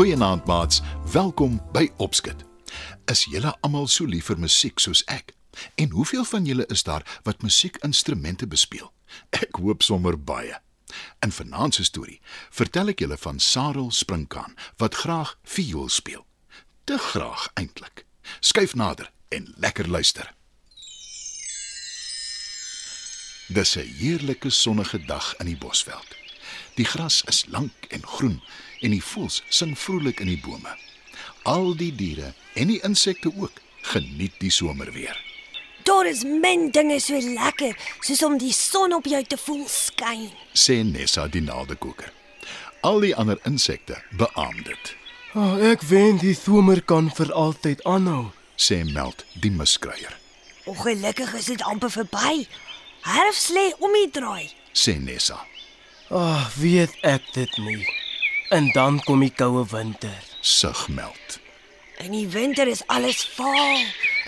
Goeienaand maats, welkom by Opskit. Is julle almal so lief vir musiek soos ek? En hoeveel van julle is daar wat musiekinstrumente bespeel? Ek hoop sommer baie. In vanaand se storie vertel ek julle van Sarel Sprinkaan wat graag viool speel. Te graag eintlik. Skuif nader en lekker luister. Dis 'n heerlike sonnige dag in die bosveld. Die gras is lank en groen en die voëls sing vrolik in die bome. Al die diere en die insekte ook geniet die somerweer. Daar is min dinge so lekker soos om die son op jou te voel skyn. Sê Nessa die naaldekoker. Al die ander insekte beamoen dit. Oh, ek wens die somer kan vir altyd aanhou. Sê Meld die muskruier. Ongelukkig is dit amper verby. Herfs lê om die draai. Sê Nessa. Ag, oh, weet ek dit nie. En dan kom die koue winter. Sug Meld. In die winter is alles vaal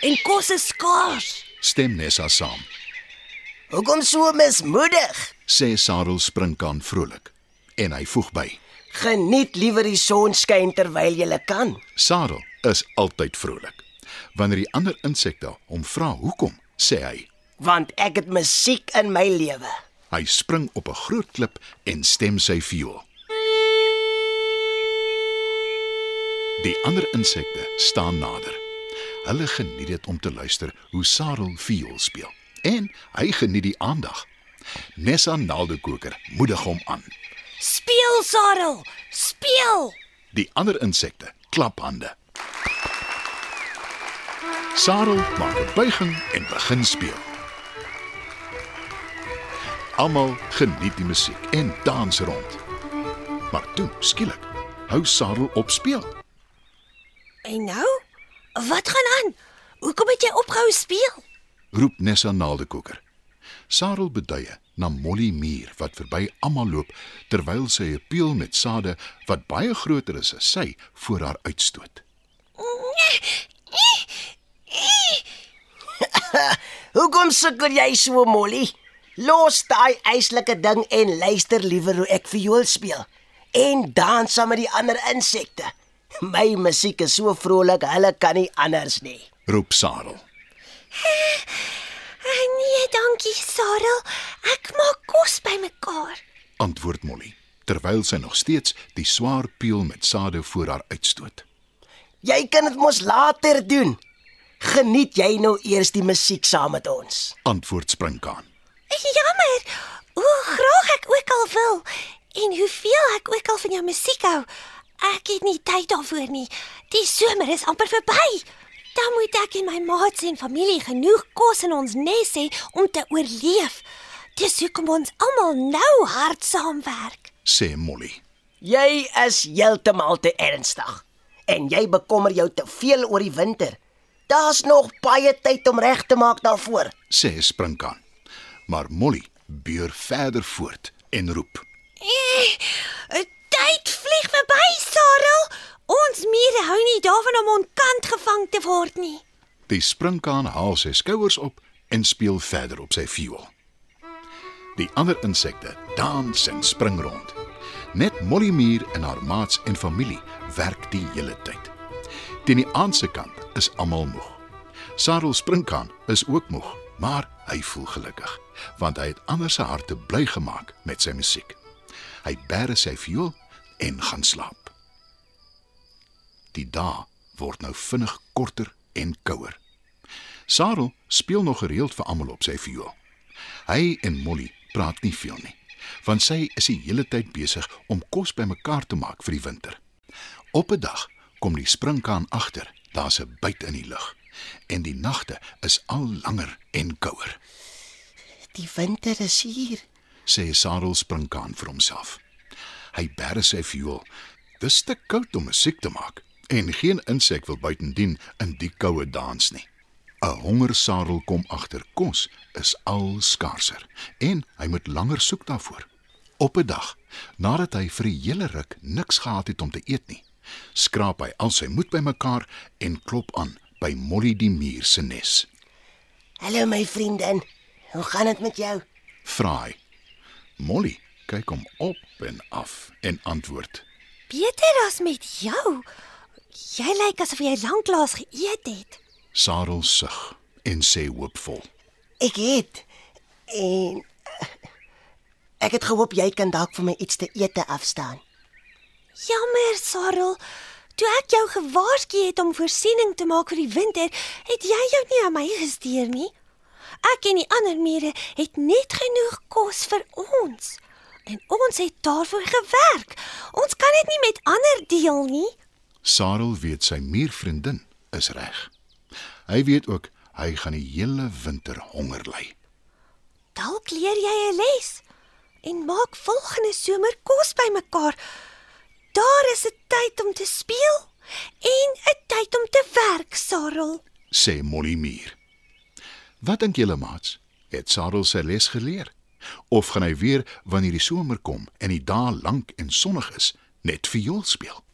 en kos is skaars. Stem Nessa saam. Hoekom so mismoedig? Sê Sarel Sprinkaan vrolik en hy voeg by. Geniet liewer die sonskyn terwyl jy kan. Sarel is altyd vrolik. Wanneer die ander insekte hom vra hoekom, sê hy: Want ek het musiek in my lewe. Hy spring op 'n groot klip en stem sy viool. Die ander insekte staan nader. Hulle geniet dit om te luister hoe Sarel viool speel. En hy geniet die aandag. Nessa Naldekoker moedig hom aan. Speel Sarel, speel. Die ander insekte klap hande. Sarel maak 'n buiging en begin speel. Almal geniet die musiek en dans rond. Maar toe, skielik, hou Sarel op speel. En nou? Wat gaan aan? Hoekom het jy opgehou speel? roep Nessa Naaldekoker. Sarel beduie na Molly Muur wat verby almal loop terwyl sy 'n peel met sade wat baie groter is as sy voor haar uitstoot. Hoekom sukkel jy so, Molly? Los daai eislike ding en luister liewer hoe ek viool speel en dans saam met die ander insekte. My musiek is so vrolik, hulle kan nie anders nie. Roep Sarel. Nee, dankie Sarel. Ek maak kos bymekaar. Antwoord Molly terwyl sy nog steeds die swaar peel met sade voor haar uitstoot. Jy kan dit mos later doen. Geniet jy nou eers die musiek saam met ons. Antwoord Sprinkaan. Jammer. Hoe graag ek ook al wil en hoeveel ek ook al van jou musiek hou. Ek het nie tyd daarvoor nie. Die somer is amper verby. Dan moet ek en my maats en familie genoeg kos in ons nes hê om te oorleef. Dis hoekom ons almal nou hard saamwerk. Sê Molly. Jy is heeltemal te ernstig en jy bekommer jou te veel oor die winter. Daar's nog baie tyd om reg te maak daarvoor. Sê Sprinkaan. Maar Molly beur verder voort en roep. Eh, tyd vlieg verby, Sarel. Ons mure hou nie daarvan om onkant gevang te word nie. Die sprinkaan haal sy skouers op en speel verder op sy viool. Die ander insekte dans en spring rond. Net Molly Muur en haar maats en familie werk die hele tyd. Teen die aandse kant is almal moeg. Sarel Sprinkaan is ook moeg, maar hy voel gelukkig want hy het ander se harte bly gemaak met sy musiek. Hy bære sy viool en gaan slaap. Die dae word nou vinnig korter en kouer. Sarel speel nog gereeld vir almal op sy viool. Hy en Molly praat nie veel nie, want sy is die hele tyd besig om kos bymekaar te maak vir die winter. Op 'n dag kom die sprinkaan agter, daar's 'n byt in die lug en die nagte is al langer en kouer. Die winter is hier. Sê Sarel sprinkaan vir homself. Hy bære sy viool. Dis te koud om musiek te maak en geen insek wil buitendien in die koue dans nie. 'n Hongersarel kom agter kos is al skaarser en hy moet langer soek daarvoor. Op 'n dag, nadat hy vir 'n hele ruk niks gehad het om te eet nie, skraap hy al sy moed bymekaar en klop aan by Molly die muur se nes. Hallo my vriendin. Hoe gaan dit met jou? Vra hy. Molly kyk hom op en af en antwoord: beter as met jou. Jy lyk asof jy lanklaas geëet het. Sarel sug en sê hoopvol: Ek het en ek het gehoop jy kan dalk vir my iets te ete afstaan. Jammer, Sarel. Toe ek jou gewaarsku het om voorsiening te maak vir die winter, het jy jou nie aan my gestuur nie. Ek en die ander mure het net genoeg kos vir ons. En ons het daarvoor gewerk. Ons kan dit nie met ander deel nie. Sarel weet sy muurvriendin is reg. Hy weet ook hy gaan die hele winter honger ly. Dalk leer jy 'n les en maak volgende somer kos bymekaar. Daar is 'n tyd om te speel en 'n tyd om te werk, Sarel. sê Molly Muur. Wat dink julle maats? Het Sarel sy les geleer? Of gaan hy weer wanneer die somer kom en die dae lank en sonnig is, net viool speel?